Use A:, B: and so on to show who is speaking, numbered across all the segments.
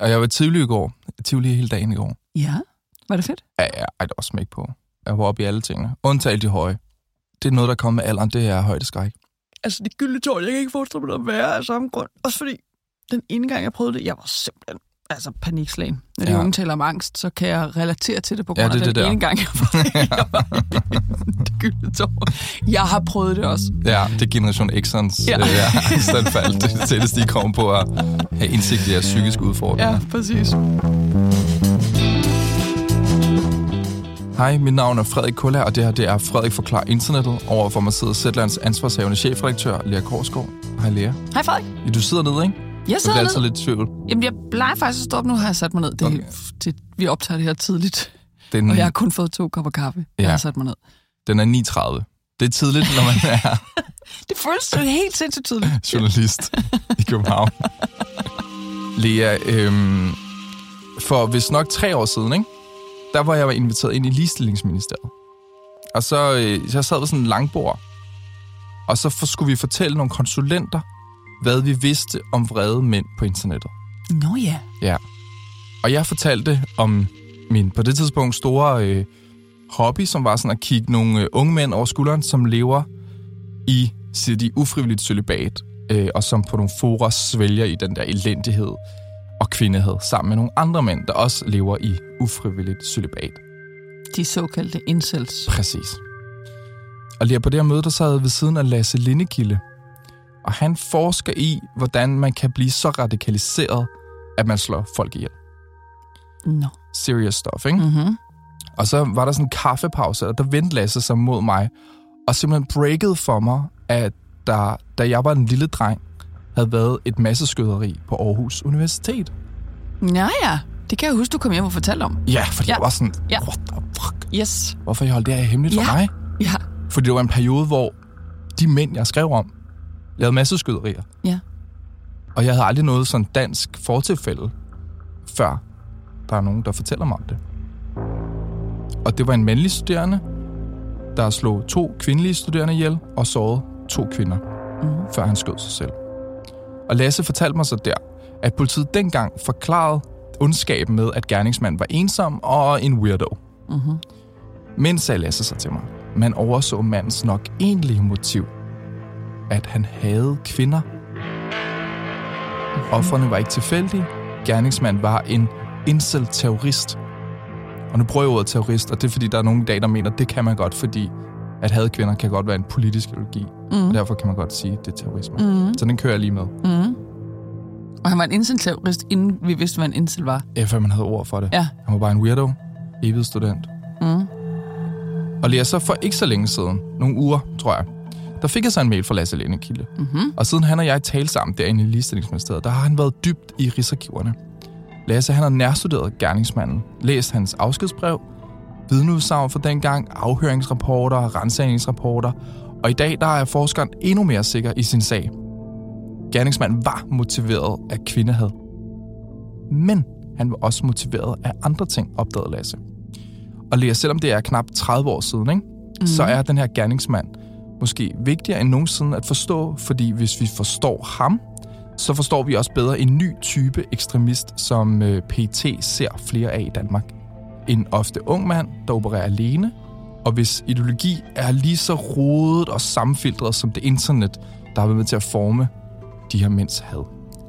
A: Og jeg var Tivoli i går. Tivoli hele dagen i går.
B: Ja. Var det fedt?
A: Ja, ja, ej, det var smæk på. Jeg var oppe i alle tingene. Undtaget de høje. Det er noget, der kommer med alderen, det er højdeskræk.
B: Altså, det gyldne tårn, jeg kan ikke forestille mig at være af samme grund. Også fordi, den ene gang, jeg prøvede det, jeg var simpelthen altså panikslagen. Når de
A: Ja.
B: unge taler om angst, så kan jeg relatere til det på
A: Ja,
B: grund
A: det er
B: af
A: det
B: den ene gang, jeg var, jeg var det. Jeg har prøvet det også.
A: Ja, det er Generation X'ernes
B: Ja.
A: ja. øh, angstanfald. Det det tætteste, de kommer på at have indsigt i deres psykiske udfordringer.
B: Ja, præcis.
A: Hej, mit navn er Frederik Kuller, og det her det er Frederik Forklar Internettet. Overfor mig sidder Zetlands ansvarshavende chefredaktør, Lea Korsgaard. Hej Lea.
B: Hej Frederik.
A: Ja, Du sidder nede, ikke?
B: Jeg sidder
A: altid lidt i tvivl.
B: Jamen, jeg plejer faktisk at stå op. Nu har jeg sat mig ned. Det,
A: Okay.
B: det, vi optager det her tidligt,
A: Den,
B: og jeg har kun fået to kopper kaffe. Ja. Jeg har sat mig ned.
A: den er 9.30. Det er tidligt, når man er
B: Det føles så helt sindssygt tydeligt.
A: journalist i København. Lea, øhm, for hvis nok tre år siden, ikke? der var jeg inviteret ind i ligestillingsministeriet. Og så øh, jeg sad ved sådan en langbord, og så for, skulle vi fortælle nogle konsulenter, hvad vi vidste om vrede mænd på internettet.
B: Nå ja.
A: Ja. Og jeg fortalte om min på det tidspunkt store øh, hobby, som var sådan at kigge nogle øh, unge mænd over skulderen, som lever i, siger de, ufrivilligt celibat, øh, og som på nogle fora svælger i den der elendighed og kvindehed, sammen med nogle andre mænd, der også lever i ufrivilligt celibat.
B: De såkaldte incels.
A: Præcis. Og lige på det her møde, der sad ved siden af Lasse Lindekilde, og han forsker i, hvordan man kan blive så radikaliseret, at man slår folk ihjel.
B: Nå.
A: Serious stuff, ikke?
B: Mm-hmm.
A: Og så var der sådan en kaffepause, og der vendte Lasse sig mod mig, og simpelthen breakede for mig, at der, da jeg var en lille dreng, havde været et masseskyderi på Aarhus Universitet.
B: Ja, ja. Det kan jeg huske, du kom hjem og fortalte om.
A: Ja, fordi
B: Ja.
A: ja. jeg var sådan,
B: Ja.
A: what the fuck?
B: Yes.
A: Hvorfor jeg holdt det her hemmeligt
B: Ja.
A: for mig?
B: Ja.
A: Fordi det var en periode, hvor de mænd, jeg skrev om, lavede masseskyderier.
B: Ja.
A: Og jeg havde aldrig noget sådan dansk fortilfælde, før der er nogen, der fortæller mig om det. Og det var en mandlig studerende, der slog to kvindelige studerende ihjel og sårede to kvinder,
B: Mm.
A: før han skød sig selv. Og Lasse fortalte mig så der, at politiet dengang forklarede ondskaben med, at gerningsmanden var ensom og en weirdo.
B: Mm-hmm.
A: Men sagde Lasse sig til mig, man overså mandens nok egentlige motiv, at han havde kvinder. Offrene var ikke tilfældige. Gerningsmanden var en incel-terrorist. Og nu bruger jeg ordet terrorist, og det er fordi, der er nogle i dag, der mener, det kan man godt, fordi at have kvinder kan godt være en politisk ideologi.
B: Mm.
A: Og derfor kan man godt sige, at det er terrorisme.
B: Mm.
A: Så den kører jeg lige med.
B: Mm. Og han var en incel-terrorist, inden vi vidste, hvad en incel var.
A: Ja, før man havde ord for det.
B: Ja.
A: Han var bare en weirdo. Evig student.
B: Mm.
A: Og lige så for ikke så længe siden, nogle uger, tror jeg, der fik jeg så en mail fra Lasse Lindekilde.
B: Mm-hmm.
A: Og siden han og jeg talte sammen derinde i ligestillingsministeriet, der har han været dybt i rigsarkiverne. Lasse han har nærstuderet gerningsmanden, læst hans afskedsbrev, vidneudsagn fra dengang, afhøringsrapporter, rensagningsrapporter, og i dag der er forskeren endnu mere sikker i sin sag. Gerningsmanden var motiveret af kvindehad. Men han var også motiveret af andre ting, opdagede Lasse. Og Lea, selvom det er knap 30 år siden, ikke? Mm. så er den her gerningsmand måske vigtigere end nogensinde at forstå, fordi hvis vi forstår ham, så forstår vi også bedre en ny type ekstremist, som øh, PT ser flere af i Danmark. En ofte ung mand, der opererer alene, og hvis ideologi er lige så rodet og sammenfiltret som det internet, der har været med til at forme de her mænds had.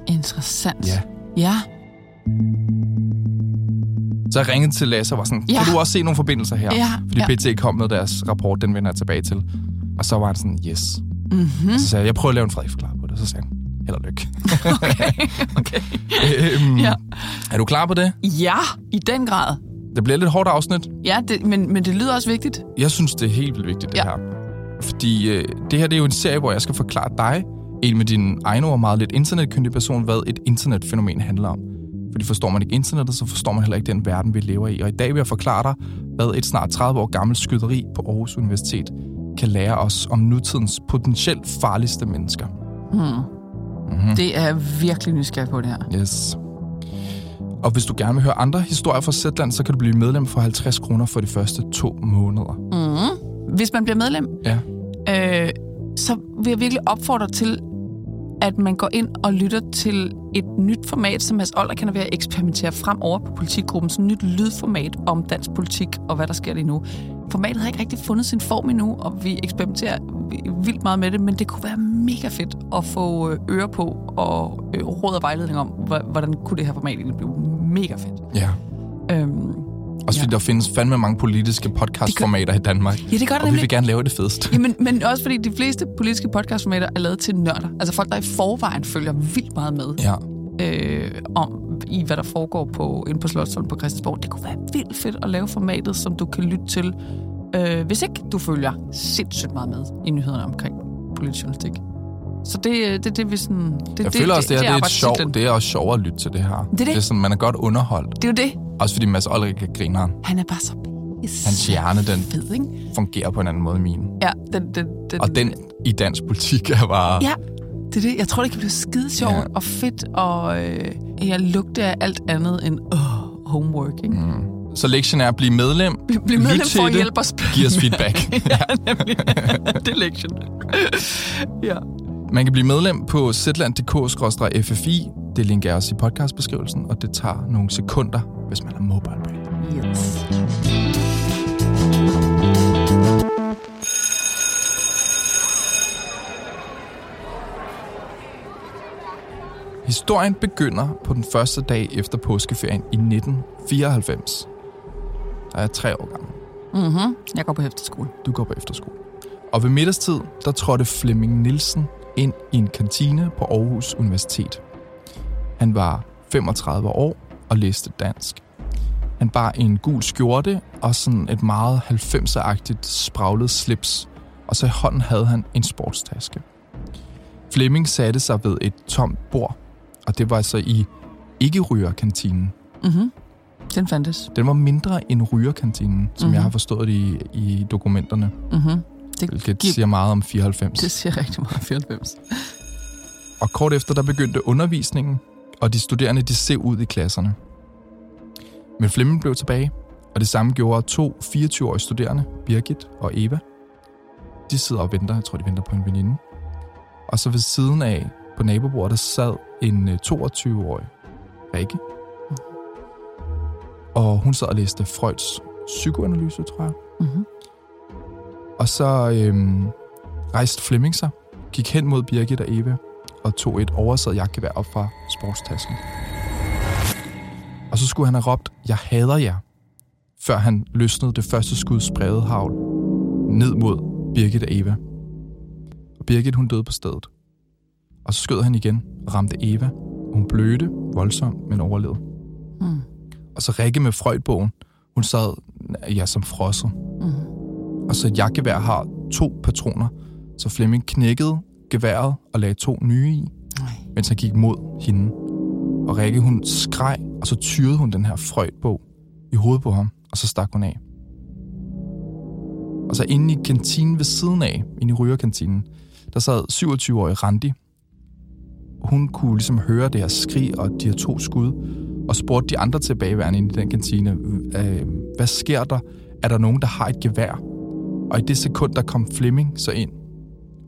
B: Interessant.
A: Ja.
B: Ja.
A: Så jeg ringede til Lasse og var sådan,
B: Ja.
A: kan du også se nogle forbindelser her?
B: Ja,
A: Fordi
B: ja.
A: PT kom med deres rapport, den vender jeg tilbage til. Og så var han sådan, yes.
B: Mm-hmm.
A: Så sagde jeg, jeg prøver at lave en Frederik forklar på det. Så sagde han, held og lykke.
B: Okay. okay.
A: øhm,
B: Ja.
A: Er du klar på det?
B: Ja, i den grad.
A: Det bliver lidt hårdt afsnit.
B: Ja, det, men, men det lyder også vigtigt.
A: Jeg synes, det er helt vildt vigtigt, det
B: Ja.
A: her. Fordi øh, det her det er jo en serie, hvor jeg skal forklare dig, en med din egen ord meget lidt internetkyndig person, hvad et internetfænomen handler om. Fordi forstår man ikke internettet, så forstår man heller ikke den verden, vi lever i. Og i dag vil jeg forklare dig, hvad et snart 30 år gammelt skyderi på Aarhus Universitet kan lære os om nutidens potentielt farligste mennesker.
B: Hmm.
A: Mm-hmm.
B: Det er virkelig nysgerrig på, det her.
A: Yes. Og hvis du gerne vil høre andre historier fra Zetland, så kan du blive medlem for 50 kroner for de første to måneder.
B: Mm. Hvis man bliver medlem,
A: Ja.
B: øh, så vil jeg virkelig opfordre til at man går ind og lytter til et nyt format, som Mads Older kan være at eksperimentere frem over på politikgruppen. Sådan et nyt lydformat om dansk politik og hvad der sker lige nu. Formatet har ikke rigtig fundet sin form endnu, og vi eksperimenterer vildt meget med det, men det kunne være mega fedt at få øh, øre på og øh, råd og vejledning om, hvordan kunne det her format egentlig blive mega fedt.
A: Ja.
B: Øhm,
A: også fordi ja. der findes fandme mange politiske podcastformater i Danmark.
B: Ja, det gør der
A: Og vi vil gerne lave det fedest.
B: Jamen, men også fordi de fleste politiske podcastformater er lavet til nørder. Altså folk, der i forvejen følger vildt meget med.
A: Ja.
B: Øh, om i, hvad der foregår på, inde på Slottsholm på Christiansborg. Det kunne være vildt fedt at lave formatet, som du kan lytte til, øh, hvis ikke du følger sindssygt meget med i nyhederne omkring politisk journalistik. Så det, det, det vi sådan... Det,
A: jeg det, føler også, det, det, er, det, er, sjov, det er også sjovt at lytte til det her.
B: Det er, det.
A: det er sådan, man er godt underholdt.
B: Det er jo det.
A: Også fordi Mads Olrik kan grine
B: Han er bare så
A: Hans hjerne, den
B: fed, ikke?
A: fungerer på en anden måde end min.
B: Ja, den, den, den,
A: og den i dansk politik er bare...
B: Ja, det er det. Jeg tror, det kan blive skide sjovt ja. og fedt, og øh, jeg lugter af alt andet end øh, homework, ikke?
A: Mm. Så lektien er at blive medlem,
B: Bliv medlem Lyt for at hjælpe os.
A: Giv os feedback.
B: ja, nemlig. det er lektion. ja.
A: Man kan blive medlem på zland.dk-ffi. Det link er også i podcastbeskrivelsen, og det tager nogle sekunder, hvis man har mobile.
B: Yes.
A: Historien begynder på den første dag efter påskeferien i 1994. Der er tre år gammel.
B: Mm-hmm. Jeg går på efterskole.
A: Du går på efterskole. Og ved middagstid, der trådte Flemming Nielsen ind i en kantine på Aarhus Universitet. Han var 35 år og læste dansk. Han bar en gul skjorte og sådan et meget 90'er-agtigt spraglet slips, og så i hånden havde han en sportstaske. Flemming satte sig ved et tomt bord, og det var altså i ikke-rygerkantinen.
B: Mm-hmm. Den fandtes.
A: Den var mindre end rygerkantinen, som mm-hmm. jeg har forstået i, i dokumenterne.
B: Mm-hmm.
A: Det hvilket giver, siger meget om 94.
B: Det siger rigtig meget om 94.
A: Og kort efter, der begyndte undervisningen, og de studerende, de ser ud i klasserne. Men Flemming blev tilbage, og det samme gjorde to 24-årige studerende, Birgit og Eva. De sidder og venter, jeg tror, de venter på en veninde. Og så ved siden af, på nabobordet, der sad en 22-årig øh, Rikke. Mm. Og hun sad og læste Freuds psykoanalyse, tror jeg.
B: Mm-hmm.
A: Og så øhm, rejste Flemming sig, gik hen mod Birgit og Eva og tog et oversat jagtgevær op fra sportstasken. Og så skulle han have råbt, jeg hader jer, før han løsnede det første skud spredet havl ned mod Birgit og Eva. Og Birgit, hun døde på stedet. Og så skød han igen og ramte Eva. Hun blødte voldsomt, men overlevede.
B: Mm.
A: Og så Rikke med Freudbogen, hun sad ja, som frosset.
B: Mm.
A: Og så et jagtgevær har to patroner, så Flemming knækkede geværet og lagde to nye i,
B: Nej.
A: mens han gik mod hende. Og Rikke, hun skreg, og så tyrede hun den her Freud-bog i hovedet på ham, og så stak hun af. Og så inde i kantinen ved siden af, inde i rygerkantinen, der sad 27-årige Randi. Hun kunne ligesom høre det her skrig og de her to skud, og spurgte de andre tilbageværende inde i den kantine, hvad sker der? Er der nogen, der har et gevær? Og i det sekund, der kom Flemming så ind,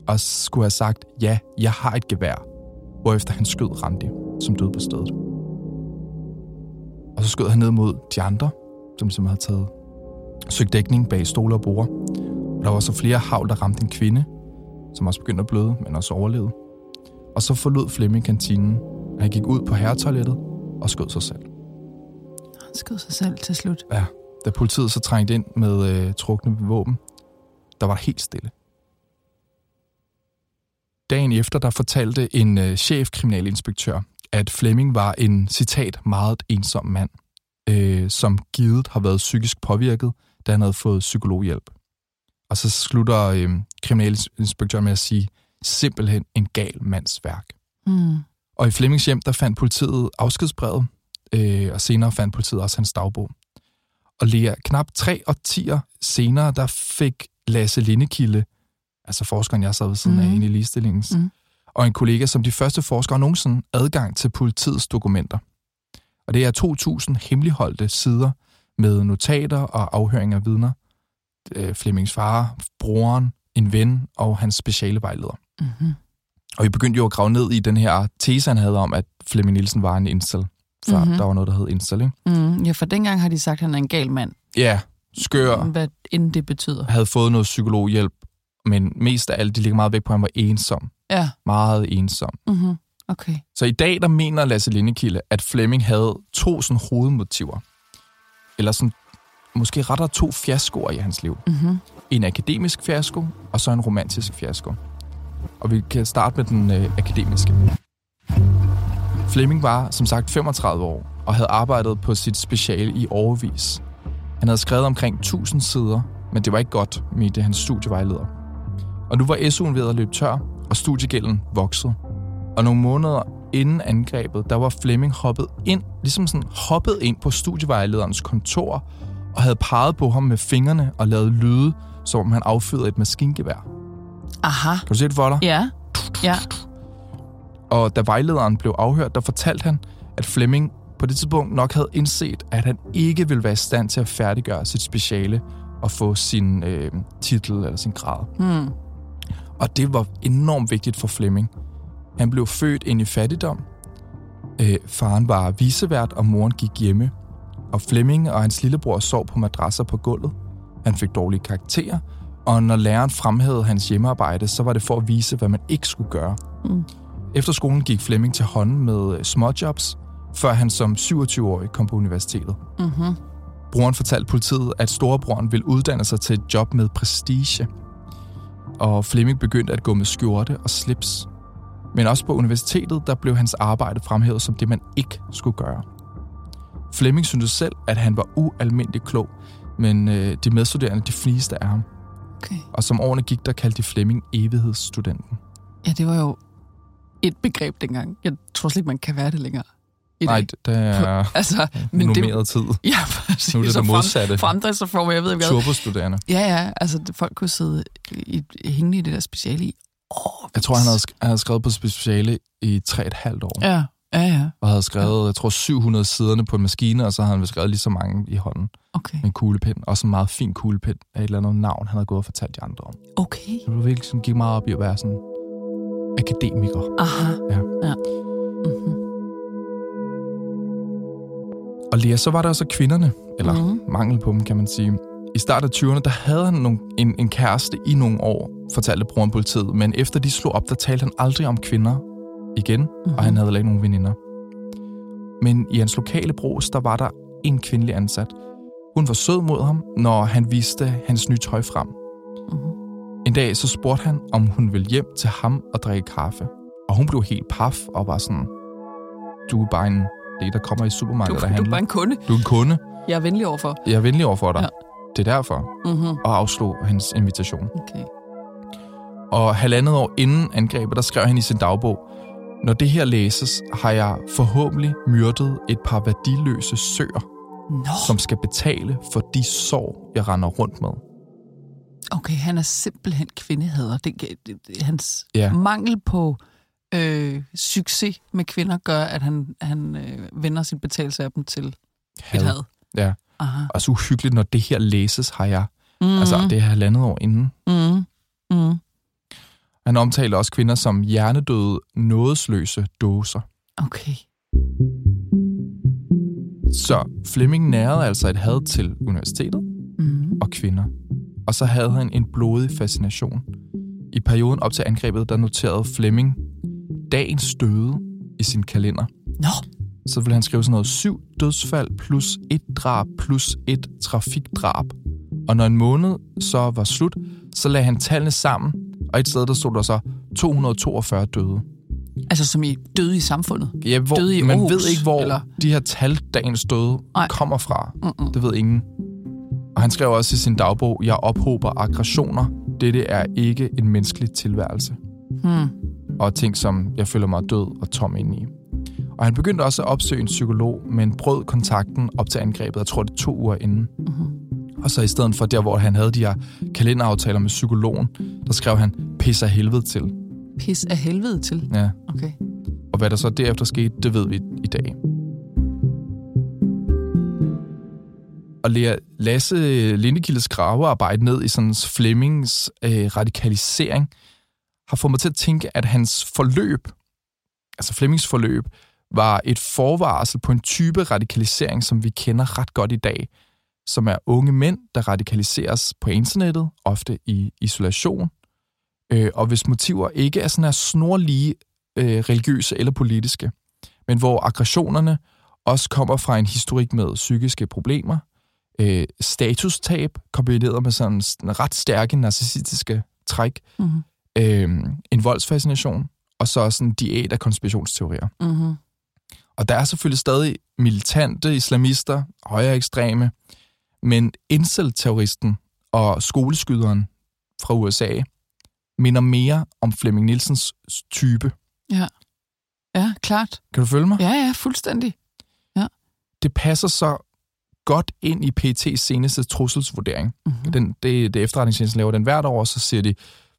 A: og skulle have sagt, ja, jeg har et gevær, hvorefter han skød Randi, som døde på stedet. Og så skød han ned mod de andre, som simpelthen havde taget søgt dækning bag stole og bord. Og der var så flere havl, der ramte en kvinde, som også begyndte at bløde, men også overlevede. Og så forlod Flemming kantinen, og han gik ud på herretoilettet og skød sig selv.
B: Han skød sig selv til slut?
A: Ja. Da politiet så trængte ind med øh, trukne våben, der var helt stille. Dagen efter, der fortalte en øh, chefkriminalinspektør, at Fleming var en, citat, meget ensom mand, øh, som givet har været psykisk påvirket, da han havde fået psykologhjælp. Og så slutter øh, kriminalinspektøren med at sige, simpelthen en gal mands værk.
B: Mm.
A: Og i Flemmings hjem, der fandt politiet afskedsbrevet, øh, og senere fandt politiet også hans dagbog. Og lige knap tre årtier senere, der fik Lasse Lindekilde, altså forskeren, jeg sad ved siden mm. af i ligestillingens, mm. og en kollega som de første forskere nogensinde adgang til politiets dokumenter. Og det er 2.000 hemmeligholdte sider med notater og afhøring af vidner. Flemmings far, broren, en ven og hans speciale vejleder.
B: Mm-hmm.
A: Og vi begyndte jo at grave ned i den her tese, han havde om, at Flemming Nielsen var en incel. Før
B: Mhm.
A: mm-hmm. der var noget, der hed incel, ikke?
B: Mm, ja, for dengang har de sagt, at han er en gal mand.
A: Ja, skør,
B: Hvad end det betyder.
A: havde fået noget psykologhjælp, men mest af alt, de ligger meget væk på, at han var ensom.
B: Ja,
A: Meget ensom.
B: mm-hmm. okay.
A: Så i dag, der mener Lasse Lindekilde, at Flemming havde to sådan hovedmotiver. Eller sådan, måske rettere to fiaskoer i hans liv.
B: Mm-hmm.
A: En akademisk fiasko, og så en romantisk fiasko. Og vi kan starte med den øh, akademiske. Flemming var som sagt 35 år og havde arbejdet på sit speciale i overvis. Han havde skrevet omkring 1000 sider, men det var ikke godt, mente hans studievejleder. Og nu var SU'en ved at løbe tør, og studiegælden voksede. Og nogle måneder inden angrebet, der var Flemming hoppet ind, ligesom sådan hoppet ind på studievejlederens kontor, og havde peget på ham med fingrene og lavet lyde, som om han affyrede et maskingevær.
B: Aha.
A: Kan du se det for dig?
B: Ja. Ja.
A: Og da vejlederen blev afhørt, der fortalte han, at Flemming på det tidspunkt nok havde indset, at han ikke ville være i stand til at færdiggøre sit speciale og få sin øh, titel eller sin grad.
B: Hmm.
A: Og det var enormt vigtigt for Flemming. Han blev født ind i fattigdom. Øh, faren var visevært, og moren gik hjemme. Og Flemming og hans lillebror sov på madrasser på gulvet. Han fik dårlige karakterer, og når læreren fremhævede hans hjemmearbejde, så var det for at vise, hvad man ikke skulle gøre.
B: Mm.
A: Efter skolen gik Flemming til hånden med øh, småjobs, før han som 27-årig kom på universitetet.
B: Mm-hmm.
A: Broren fortalte politiet, at storebroren ville uddanne sig til et job med prestige. Og Flemming begyndte at gå med skjorte og slips. Men også på universitetet, der blev hans arbejde fremhævet som det, man ikke skulle gøre. Flemming syntes selv, at han var ualmindelig klog, men øh, de medstuderende, de fleste af ham.
B: Okay.
A: Og som årene gik, der kaldte de Flemming evighedsstudenten.
B: Ja, det var jo et begreb dengang. Jeg tror slet ikke, man kan være det længere. I
A: Nej, det er
B: Altså, men det,
A: tid.
B: ja, præcis.
A: Nu er det
B: Så
A: det modsatte.
B: Frem, fremdriftsreform, jeg ved ikke hvad.
A: Turbostuderende.
B: Ja, ja, altså folk kunne sidde i, hængende i det der speciale i år.
A: Jeg tror, han havde, han havde skrevet på speciale i tre et halvt år.
B: Ja, ja, ja.
A: og havde skrevet, jeg tror, 700 siderne på en maskine, og så havde han skrevet lige så mange i hånden
B: Okay.
A: med en kuglepen. Også en meget fin kuglepen af et eller andet navn, han havde gået og fortalt de andre om.
B: Okay.
A: Så det var virkelig sådan, gik meget op i at være sådan akademiker.
B: Aha.
A: Ja.
B: ja.
A: Og Lea, så var der også kvinderne, eller
B: Mhm.
A: mm. mangel på dem, kan man sige. I starten af 20'erne, der havde han nogle, en, en kæreste i nogle år, fortalte broren politiet, men efter de slog op, der talte han aldrig om kvinder igen, mm-hmm. og han havde heller ikke nogen veninder. Men i hans lokale brus, der var der en kvindelig ansat. Hun var sød mod ham, når han viste hans nye tøj frem.
B: Mm-hmm.
A: En dag så spurgte han, om hun ville hjem til ham og drikke kaffe. Og hun blev helt paf og var sådan, du er bare en, det der kommer i
B: Du,
A: supermarkedet, der
B: du er
A: handler.
B: bare en kunde.
A: Du er en kunde.
B: Jeg er venlig overfor.
A: Jeg er venlig over for dig. Ja. Det er derfor.
B: Mm-hmm.
A: Og afslog hans invitation.
B: Okay.
A: Og halvandet år inden angrebet, der skrev han i sin dagbog, når det her læses, har jeg forhåbentlig myrdet et par værdiløse søer,
B: Nå,
A: som skal betale for de sår, jeg render rundt med.
B: okay, han er simpelthen kvindehader. Det, det, det, hans
A: Ja.
B: mangel på øh, succes med kvinder gør, at han, han øh, vender sin betalelse af dem til et had.
A: Ja.
B: Aha.
A: Og så uhyggeligt, når det her læses, har jeg...
B: Mm.
A: Mm. Altså, det er halvandet år inden.
B: Mm. Mm.
A: Han omtaler også kvinder som hjernedøde, nådesløse dåser.
B: Okay.
A: Så Flemming nærede altså et had til universitetet
B: Mm.
A: og kvinder. Og så havde han en blodig fascination. I perioden op til angrebet, der noterede Flemming dagens døde i sin kalender.
B: Nå,
A: Så ville han skrive sådan noget syv dødsfald plus et drab plus et trafikdrab. Og når en måned så var slut, så lagde han tallene sammen, og et sted der stod der så 242 døde.
B: altså som i døde i samfundet.
A: Ja, hvor,
B: Døde i
A: man
B: Aarhus,
A: ved ikke, hvor
B: eller?
A: de her tal, dagens døde,
B: Nej.
A: kommer fra.
B: Mm-mm.
A: Det ved ingen. Og han skrev også i sin dagbog, jeg ophober aggressioner. Dette er ikke en menneskelig tilværelse.
B: Hmm.
A: Og ting, som jeg føler mig død og tom indeni. Og han begyndte også at opsøge en psykolog, men brød kontakten op til angrebet, jeg tror det to uger inden.
B: Mm-hmm.
A: Og så i stedet for der, hvor han havde de her kalenderaftaler med psykologen, der skrev han, pis af helvede til.
B: Pis af helvede til.
A: Ja.
B: Okay.
A: Og hvad der så derefter skete, det ved vi i dag. Og Lea, Lasse Lindekildes gravearbejde ned i sådan Flemmings øh, radikalisering har fået mig til at tænke, at hans forløb, altså Flemmings forløb, var et forvarsel på en type radikalisering, som vi kender ret godt i dag, som er unge mænd, der radikaliseres på internettet, ofte i isolation, øh, og hvis motiver ikke er sådan her snorlige øh, religiøse eller politiske, men hvor aggressionerne også kommer fra en historik med psykiske problemer, øh, statustab kombineret med sådan en ret stærke narcissistiske træk, mm-hmm øh, en voldsfascination, og så også en diæt af konspirationsteorier. Mm-hmm. Og der er selvfølgelig stadig militante islamister, højere ekstreme, men incel-terroristen og skoleskyderen fra USA minder mere om Flemming Nielsens type.
B: Ja. Ja, klart.
A: Kan du følge mig?
B: Ja, ja, fuldstændig. Ja.
A: Det passer så godt ind i PT's seneste trusselsvurdering. Mm-hmm. Den, det, det efterretningstjenesten laver den hvert år, så siger de,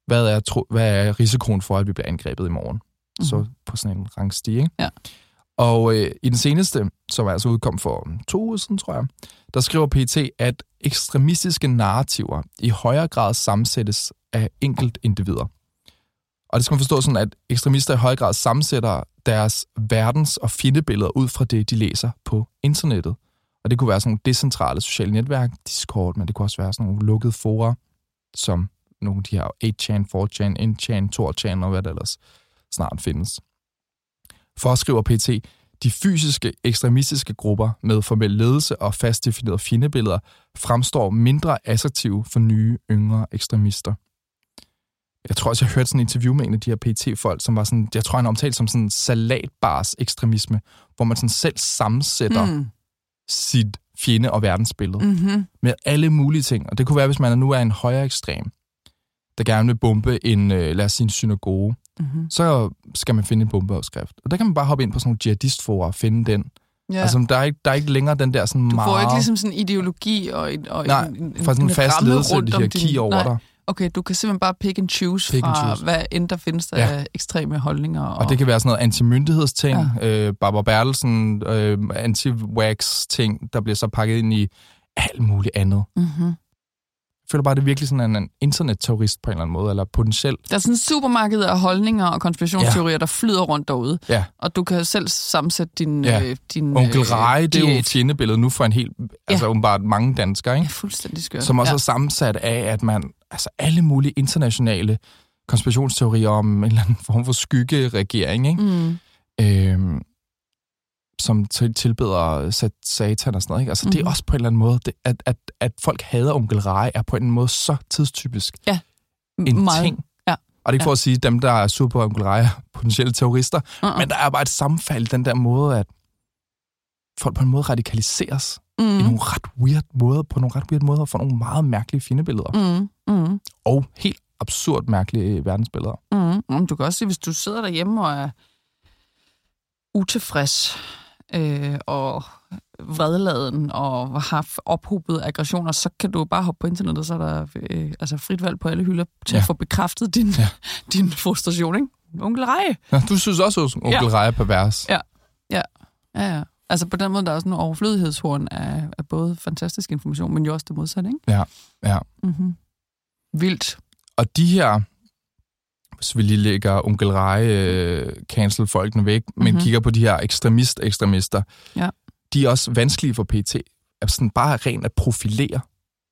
A: hvad er, hvad er risikoen for, at vi bliver angrebet i morgen? Mm-hmm. Så på sådan en rangstige.
B: Ja.
A: Og øh, i den seneste, som er altså udkom for to uger siden, tror jeg, der skriver PT, at ekstremistiske narrativer i højere grad sammensættes af enkelt individer. Og det skal man forstå sådan, at ekstremister i høj grad sammensætter deres verdens- og fjendebilleder ud fra det, de læser på internettet. Og det kunne være sådan nogle decentrale sociale netværk, Discord, men det kunne også være sådan nogle lukkede forer, som nogle af de her 8chan, 4chan, N-chan, 2chan og hvad der ellers snart findes. For skriver PT, de fysiske ekstremistiske grupper med formel ledelse og fast definerede fjendebilleder fremstår mindre attraktive for nye, yngre ekstremister. Jeg tror også, jeg hørte sådan en interview med en af de her PT-folk, som var sådan, jeg tror, han omtalt som sådan salatbars ekstremisme, hvor man sådan selv sammensætter mm. sit fjende- og verdensbillede mm-hmm. med alle mulige ting. Og det kunne være, hvis man nu er en højere ekstrem, der gerne vil bombe en, øh, lad os sige, en synagoge, mm-hmm. så skal man finde en bombeopskrift. Og der kan man bare hoppe ind på sådan nogle jihadistforer og finde den. Ja. Altså, der er, ikke, der er ikke længere den der sådan
B: du
A: meget...
B: Du får ikke ligesom sådan en ideologi og, en, og
A: Nej,
B: en,
A: fra sådan en fast ledelse, de hierarki din... over Nej. dig.
B: Okay, du kan simpelthen bare pick and choose pick fra, and choose. hvad end der findes der ja. af ekstreme holdninger. Og...
A: og det kan være sådan noget anti-myndighedsting, ja. øh, Barbara Bertelsen, øh, anti-wax-ting, der bliver så pakket ind i alt muligt andet. Mm-hmm føler bare, det er virkelig sådan en, en internet-terrorist på en eller anden måde, eller potentielt.
B: Der er sådan supermarked af holdninger og konspirationsteorier, ja. der flyder rundt derude.
A: Ja.
B: Og du kan selv sammensætte din... Ja. Øh, din
A: Onkel øh, Rej, det er jo fjendebilledet nu for en helt... Ja. Altså åbenbart mange danskere, ikke?
B: Ja, fuldstændig skørt.
A: Som også
B: ja.
A: er sammensat af, at man... Altså alle mulige internationale konspirationsteorier om en eller anden form for skyggeregering, ikke? Mm. Øhm, som tilbeder satan og sådan noget. Ikke? Altså, mm-hmm. det er mhm. også på en eller anden måde, det, at, at, at folk hader onkel Rej, er på en måde så tidstypisk
B: ja.
A: en
B: Meget.
A: ting.
B: Ja.
A: Og det er ikke for
B: ja.
A: at sige, at dem, der er sur på onkel Rej, er potentielle terrorister, uh-uh. men der er bare et sammenfald den der måde, at folk på en måde radikaliseres mm. i nogle ret weird måder, på nogle ret weird måder, og får nogle meget mærkelige fjendebilleder. Mm. Mm. Og helt absurd mærkelige verdensbilleder.
B: Mm. Du kan også sige, hvis du sidder derhjemme og er utilfreds øh, og vredladen og har ophobet aggressioner, så kan du bare hoppe på internettet, så er der øh, altså frit valg på alle hylder til ja. at få bekræftet din, ja. din frustration, ikke? Onkel Reje.
A: Ja, du synes også, at onkel ja. Reje er pervers.
B: Ja. ja, ja, ja. Altså på den måde, der er sådan en overflødighedshorn af, af både fantastisk information, men jo også det modsatte, ikke?
A: Ja, ja.
B: Mm-hmm. Vildt.
A: Og de her hvis vi lige lægger onkel Rej øh, cancel folkene væk, men mm-hmm. kigger på de her ekstremist-ekstremister,
B: ja.
A: de er også vanskelige for PT. Altså sådan bare rent at profilere.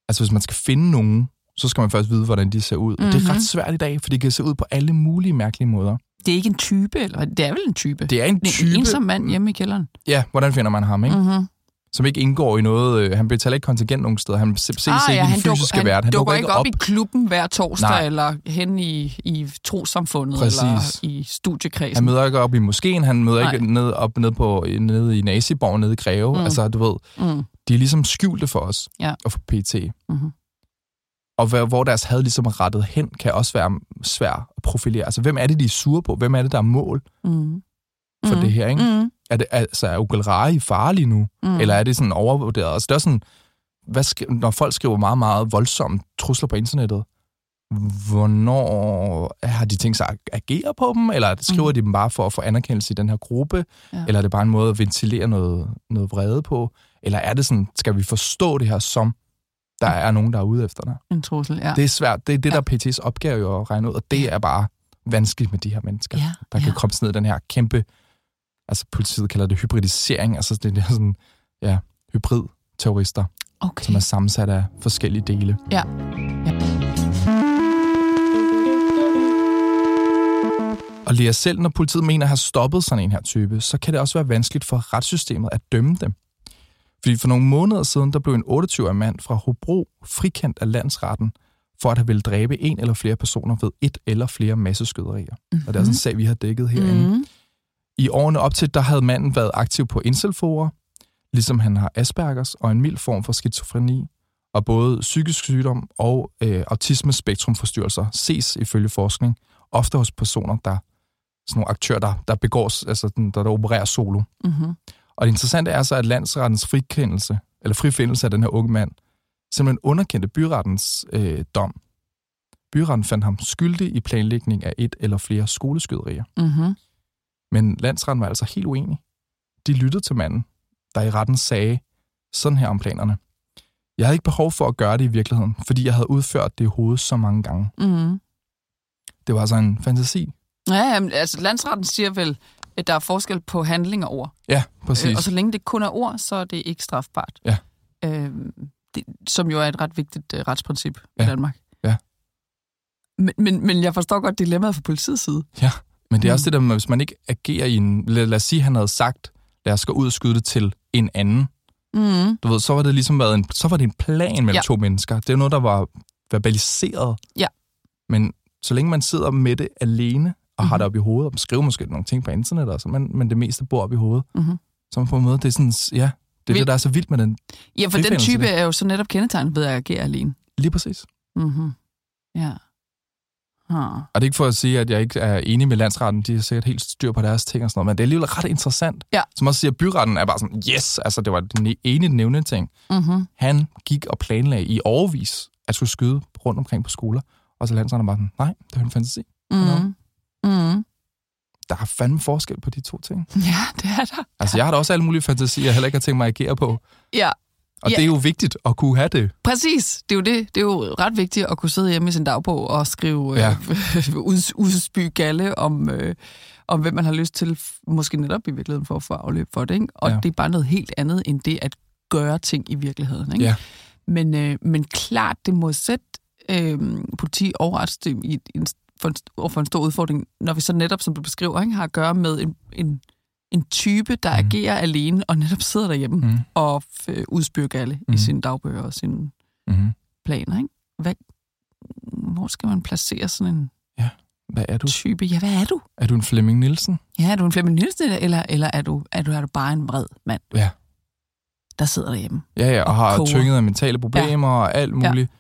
A: Altså hvis man skal finde nogen, så skal man først vide, hvordan de ser ud. Mm-hmm. Og det er ret mhm. svært i dag, for de kan se ud på alle mulige mærkelige måder.
B: Det er ikke en type, eller det er vel en type?
A: Det er en type.
B: En ensom mand hjemme i kælderen.
A: Ja, hvordan finder man ham, ikke? Mm-hmm som ikke indgår i noget. Øh, han betaler ikke kontingent nogen steder. Han ses ah, ikke ja, i den fysiske
B: han
A: verden.
B: Han dukker ikke op, op i klubben hver torsdag, Nej. eller hen i, i trosamfundet, Præcis. eller i studiekredsen.
A: Han møder ikke op i moskeen, han møder Nej. ikke ned, op ned, på, ned i Naziborg, nede i Greve. Mm. Altså, du ved, mm. de er ligesom skjulte for os,
B: ja.
A: og for PT. Mm-hmm. Og hvor deres had ligesom er rettet hen, kan også være svært at profilere. Altså, hvem er det, de er sure på? Hvem er det, der er mål mm. for mm. det her, ikke? Mm. Er det altså er Rai farlig nu? Mm. Eller er det sådan overvurderet? Altså, det er sådan, hvad skri- når folk skriver meget, meget voldsomme trusler på internettet, hvornår har de tænkt sig at agere på dem? Eller skriver mm. de dem bare for at få anerkendelse i den her gruppe? Ja. Eller er det bare en måde at ventilere noget, noget vrede på? Eller er det sådan, skal vi forstå det her som, der er nogen, der er ude efter dig?
B: En trussel, ja.
A: Det er svært. Det er det, ja. der er PT's opgave jo at regne ud, og det er bare vanskeligt med de her mennesker,
B: Ja,
A: der kan
B: ja.
A: komme ned i den her kæmpe, altså politiet kalder det hybridisering, altså det er sådan, ja, hybrid-terrorister,
B: Okay.
A: som er sammensat af forskellige dele.
B: Ja.
A: Og Lea, selv når politiet mener at have stoppet sådan en her type, så kan det også være vanskeligt for retssystemet at dømme dem. Fordi for nogle måneder siden, der blev en 28-årig mand fra Hobro frikendt af landsretten for at have ville dræbe en eller flere personer ved et eller flere masseskyderier. Mm-hmm. Og det er sådan en sag, vi har dækket herinde.
B: Mm.
A: I årene op til, der havde manden været aktiv på inselforer, ligesom han har Aspergers og en mild form for skizofreni, og både psykisk sygdom og øh, autismespektrumforstyrrelser ses ifølge forskning ofte hos personer, der sådan nogle aktører, der, der begår, altså den- der, der opererer solo.
B: Mm-hmm.
A: Og det interessante er så, at landsrettens frikendelse, eller frifindelse af den her unge mand, simpelthen underkendte byrettens øh, dom. Byretten fandt ham skyldig i planlægning af et eller flere skoleskyderier.
B: Mm-hmm.
A: Men landsretten var altså helt uenig. De lyttede til manden, der i retten sagde sådan her om planerne. Jeg havde ikke behov for at gøre det i virkeligheden, fordi jeg havde udført det i hovedet så mange gange.
B: Mm-hmm.
A: Det var altså en fantasi.
B: Ja, jamen, altså landsretten siger vel, at der er forskel på handling og ord.
A: Ja, præcis.
B: Øh, og så længe det kun er ord, så er det ikke strafbart.
A: Ja.
B: Øh, det, som jo er et ret vigtigt øh, retsprincip
A: Ja.
B: i Danmark.
A: Ja.
B: Men, men, men jeg forstår godt dilemmaet fra politiets side.
A: Men det er
B: Mm.
A: også det der med, hvis man ikke agerer i en... Lad, lad os sige, han havde sagt, lad os gå ud og skyde det til en anden.
B: Mm.
A: Du ved, så var det ligesom været en, så var det en plan mellem
B: Ja.
A: to mennesker. Det er noget, der var verbaliseret.
B: Ja.
A: Men så længe man sidder med det alene, og mm-hmm. har
B: Mhm.
A: det op i hovedet, og skriver måske nogle ting på internet, og så, men, men det meste bor op i hovedet,
B: Mm-hmm.
A: så man på en måde, det er sådan, ja, det er
B: Vil-
A: det, der er så vildt med den.
B: Ja, for den type
A: det.
B: er jo så netop kendetegnet ved at agere alene.
A: Lige præcis.
B: Mm-hmm. Ja. Huh.
A: Og det er ikke for at sige, at jeg ikke er enig med landsretten. De har sikkert helt styr på deres ting og sådan noget, men det er alligevel ret interessant.
B: Ja.
A: Som også siger, at byretten er bare sådan, yes, altså det var den ene nævnte ting.
B: Mm-hmm.
A: Han gik og planlagde i overvis at skulle skyde rundt omkring på skoler. Og så landsretten bare sådan, nej, det er en fantasi.
B: Mm-hmm. Mm-hmm.
A: Der er fandme forskel på de to ting.
B: Ja, det er der.
A: Altså, jeg har da også alle mulige fantasier, jeg heller ikke har tænkt mig at agere på.
B: Ja,
A: Og
B: Ja.
A: det er jo vigtigt at kunne have det.
B: præcis. Det er jo det. Det er jo ret vigtigt at kunne sidde hjemme i sin dagbog og skrive
A: Ja.
B: øh, ud, udspy galle om, øh, om, hvem man har lyst til, måske netop i virkeligheden for at få afløb for det. Ikke? Og
A: Ja.
B: det er bare noget helt andet end det at gøre ting i virkeligheden. Ikke?
A: Ja.
B: Men, øh, men klart, det må sætte øh, politi og retssystem i en, for, en, for en stor udfordring, når vi så netop, som du beskriver, ikke, har at gøre med en, en, en type, der mm. agerer alene og netop sidder derhjemme mm.
A: Mm.
B: og øh, udspyr galle mm. i sine dagbøger og sine
A: Mm-hmm.
B: planer. Ikke? Hvad, hvor skal man placere sådan en
A: Hvad er du?
B: type? Ja, hvad er du?
A: Er du en Flemming Nielsen?
B: Ja, er du en Flemming Nielsen, eller, eller er, du, er, du, er du bare en vred mand,
A: Ja.
B: der sidder derhjemme?
A: Ja, ja, og,
B: Og
A: har
B: koger.
A: tynget af mentale problemer ja. og alt muligt.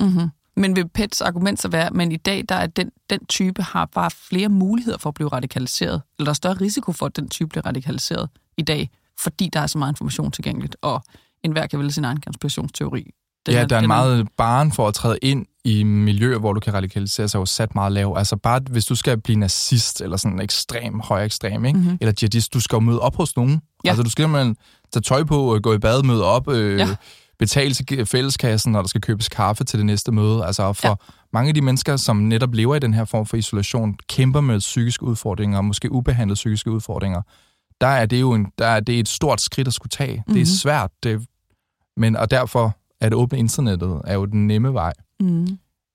B: Mm-hmm. Men vil Pets argument så være, men i dag der er den, den type har bare flere muligheder for at blive radikaliseret, eller der er større risiko for, at den type bliver radikaliseret i dag, fordi der er så meget information tilgængeligt, og enhver kan vælge sin egen konspirationsteori. Den
A: ja, der er en meget baren for at træde ind i miljøer, hvor du kan radikalisere sig, er jo sat meget lav. Altså bare, hvis du skal blive nazist, eller sådan ekstrem, høj ekstrem, ikke?
B: Mhm.
A: Mm-hmm. eller jihadist, du skal jo møde op hos nogen.
B: Ja.
A: Altså du skal simpelthen tage tøj på, øh, gå i bad, møde op, øh,
B: Ja.
A: Betale til fælleskassen, når der skal købes kaffe til det næste møde. Altså for
B: Ja.
A: mange af de mennesker, som netop lever i den her form for isolation, kæmper med psykiske udfordringer, måske ubehandlede psykiske udfordringer, der er det jo en, der er det et stort skridt at skulle tage. Mm-hmm. Det
B: Mhm.
A: er svært, det, men og derfor er det åbne internettet er jo den nemme vej.
B: Mm.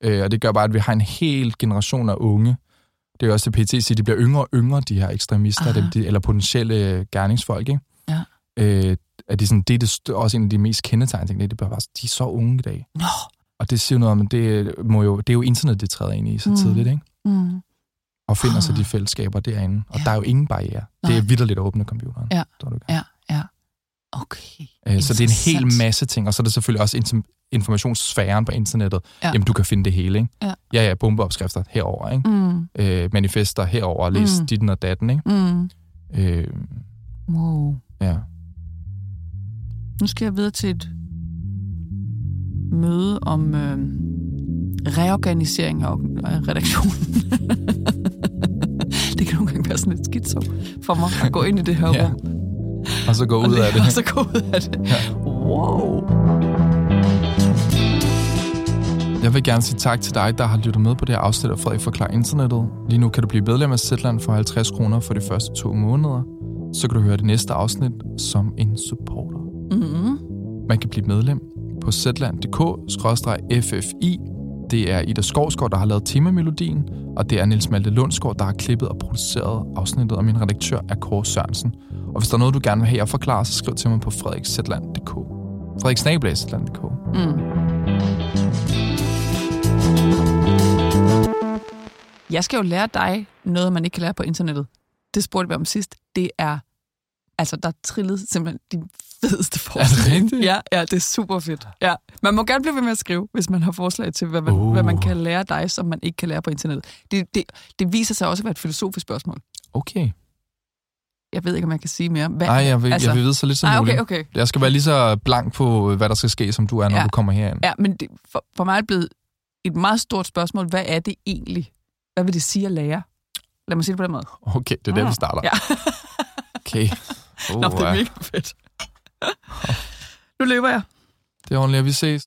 A: Øh, og det gør bare, at vi har en hel generation af unge. Det er jo også det, PT siger, de bliver yngre og yngre, de her ekstremister, dem, de, eller potentielle gerningsfolk. Ikke? Øh, at de sådan, det er det, også en af de mest kendetegn, ting, det er bare, de er så unge i dag.
B: Nå.
A: Og det siger noget om, at det, må jo, det er jo internet, det træder ind i så
B: Mm.
A: tidligt, ikke?
B: Mm.
A: og finder sig
B: Ah.
A: de fællesskaber derinde. Og
B: Ja.
A: der er jo ingen barriere. Det er
B: Nej.
A: vidderligt at åbne computeren.
B: Ja.
A: Tror du?
B: Ja, ja. Okay.
A: Øh, Så det er en hel masse ting, og så er det selvfølgelig også informationssfæren på internettet.
B: Ja.
A: Jamen, du kan finde det hele, ikke?
B: Ja.
A: Ja, ja, bombeopskrifter herover, ikke?
B: Mm.
A: Øh, manifester herover, læs
B: Mm.
A: ditten og datten, ikke?
B: Mm.
A: Øh,
B: Wow.
A: ja.
B: Nu skal jeg videre til et møde om øh, reorganisering af redaktionen. det kan nogle gange være sådan lidt skidt for mig at gå ind i det her
A: Ja.
B: rum.
A: Og så gå ud af det.
B: Og så gå ud af det.
A: Ja.
B: Wow.
A: Jeg vil gerne sige tak til dig, der har lyttet med på det her afsnit af Frederik Forklar Internettet. Lige nu kan du blive medlem af Zetland for 50 kroner for de første to måneder. Så kan du høre det næste afsnit som en supporter.
B: Mm-hmm.
A: Man kan blive medlem på zland.dk-ffi. Det er Ida Skovsgaard, der har lavet temamelodien, og det er Niels Malte Lundsgaard, der har klippet og produceret afsnittet, og min redaktør er Kåre Sørensen. Og hvis der er noget, du gerne vil have, jeg forklarer, så skriv til mig på frederikszetland.dk. frederiksnabelagszetland.dk.
B: Mm. Jeg skal jo lære dig noget, man ikke kan lære på internettet. Det spurgte vi om sidst. Det er, altså der er trillet simpelthen de fedeste forslag.
A: rigtigt?
B: Ja, ja, det er super fedt. Ja. Man må gerne blive ved med at skrive, hvis man har forslag til, hvad man,
A: Uh.
B: hvad man kan lære dig, som man ikke kan lære på internettet. Det, det, det viser sig også at være et filosofisk spørgsmål.
A: Okay.
B: Jeg ved ikke, om jeg kan sige mere. Hvad,
A: Nej, jeg vil,
B: altså-
A: jeg vil vide så lidt som
B: Nej,
A: muligt.
B: okay, okay.
A: Jeg skal være lige så blank på, hvad der skal ske, som du er, når
B: Ja.
A: du kommer herind.
B: Ja, men det, for, for mig er det blevet et meget stort spørgsmål. Hvad er det egentlig? Hvad vil det sige at lære? Lad mig sige det på den måde.
A: Okay, det er der, vi starter.
B: Ja.
A: Okay.
B: Nå, det er mega fedt. nu løber jeg.
A: det er ordentligt, at vi ses.